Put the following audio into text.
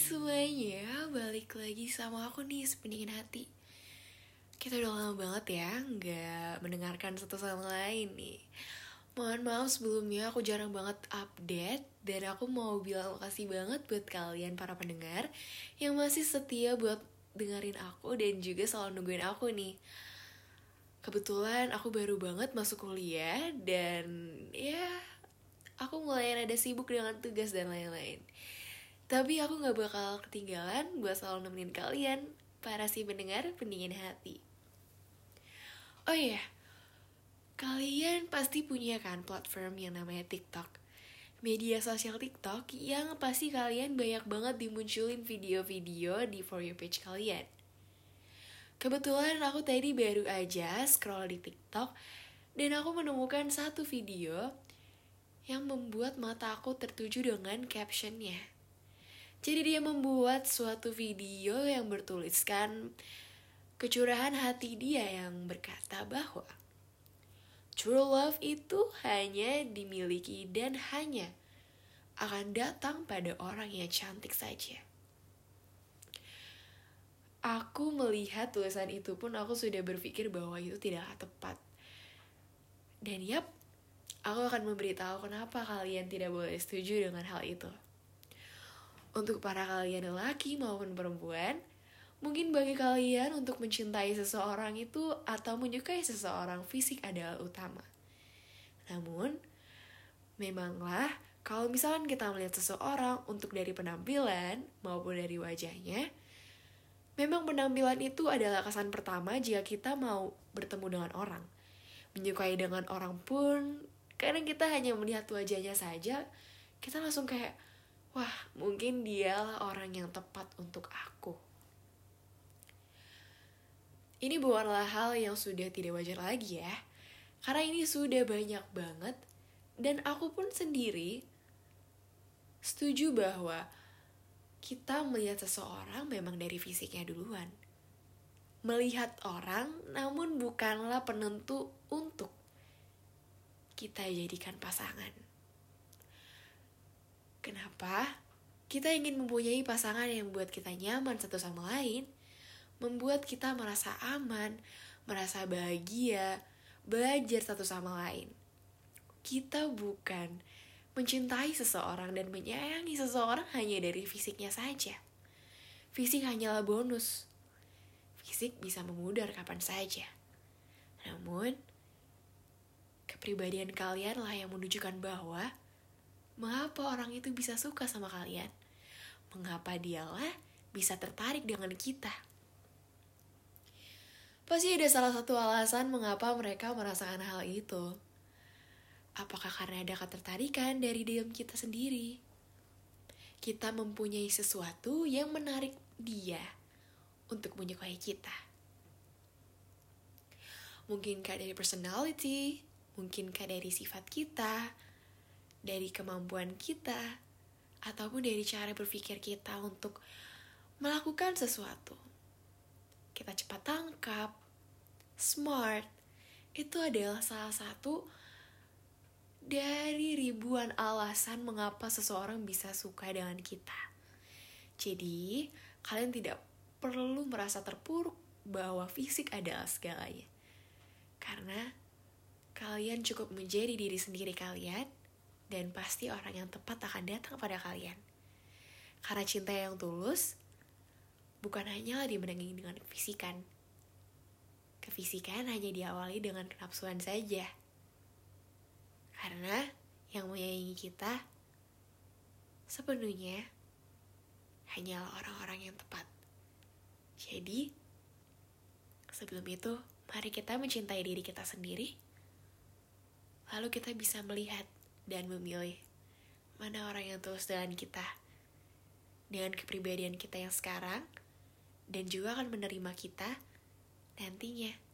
semuanya, balik lagi sama aku nih sependingin hati. Kita udah lama banget ya nggak mendengarkan satu sama lain nih. Mohon maaf sebelumnya aku jarang banget update Dan aku mau bilang makasih banget buat kalian para pendengar Yang masih setia buat dengerin aku dan juga selalu nungguin aku nih. Kebetulan aku baru banget masuk kuliah dan ya aku mulai ada sibuk dengan tugas dan lain-lain tapi aku gak bakal ketinggalan buat selalu nemenin kalian, para si pendengar pendingin hati. Oh iya, kalian pasti punya kan platform yang namanya TikTok. Media sosial TikTok yang pasti kalian banyak banget dimunculin video-video di For You page kalian. Kebetulan aku tadi baru aja scroll di TikTok dan aku menemukan satu video yang membuat mata aku tertuju dengan captionnya. Jadi dia membuat suatu video yang bertuliskan kecurahan hati dia yang berkata bahwa true love itu hanya dimiliki dan hanya akan datang pada orang yang cantik saja. Aku melihat tulisan itu pun aku sudah berpikir bahwa itu tidak tepat. Dan yap, aku akan memberitahu kenapa kalian tidak boleh setuju dengan hal itu. Untuk para kalian lelaki maupun perempuan, mungkin bagi kalian untuk mencintai seseorang itu atau menyukai seseorang fisik adalah utama. Namun, memanglah kalau misalkan kita melihat seseorang untuk dari penampilan maupun dari wajahnya, memang penampilan itu adalah kesan pertama jika kita mau bertemu dengan orang. Menyukai dengan orang pun, kadang kita hanya melihat wajahnya saja, kita langsung kayak, wah mungkin dialah orang yang tepat untuk aku. Ini bukanlah hal yang sudah tidak wajar lagi ya, karena ini sudah banyak banget, dan aku pun sendiri setuju bahwa kita melihat seseorang memang dari fisiknya duluan. Melihat orang namun bukanlah penentu untuk kita jadikan pasangan. Kenapa? Kita ingin mempunyai pasangan yang membuat kita nyaman satu sama lain, membuat kita merasa aman, merasa bahagia, belajar satu sama lain. Kita bukan mencintai seseorang dan menyayangi seseorang hanya dari fisiknya saja. Fisik hanyalah bonus. Fisik bisa memudar kapan saja. Namun, kepribadian kalian lah yang menunjukkan bahwa mengapa orang itu bisa suka sama kalian? Mengapa dialah bisa tertarik dengan kita? Pasti ada salah satu alasan mengapa mereka merasakan hal itu. Apakah karena ada ketertarikan dari dalam kita sendiri? Kita mempunyai sesuatu yang menarik dia untuk menyukai kita. Mungkinkah dari personality, mungkinkah dari sifat kita, dari kemampuan kita ataupun dari cara berpikir kita untuk melakukan sesuatu. Kita cepat tangkap, smart, itu adalah salah satu dari ribuan alasan mengapa seseorang bisa suka dengan kita. Jadi, kalian tidak perlu merasa terpuruk bahwa fisik adalah segalanya. Karena kalian cukup menjadi diri sendiri kalian dan pasti orang yang tepat akan datang pada kalian. Karena cinta yang tulus bukan hanya dimenangi dengan kefisikan. Kefisikan hanya diawali dengan kenapsuan saja. Karena yang menyayangi kita sepenuhnya hanyalah orang-orang yang tepat. Jadi, sebelum itu, mari kita mencintai diri kita sendiri. Lalu kita bisa melihat dan memilih mana orang yang tulus dengan kita dengan kepribadian kita yang sekarang dan juga akan menerima kita nantinya.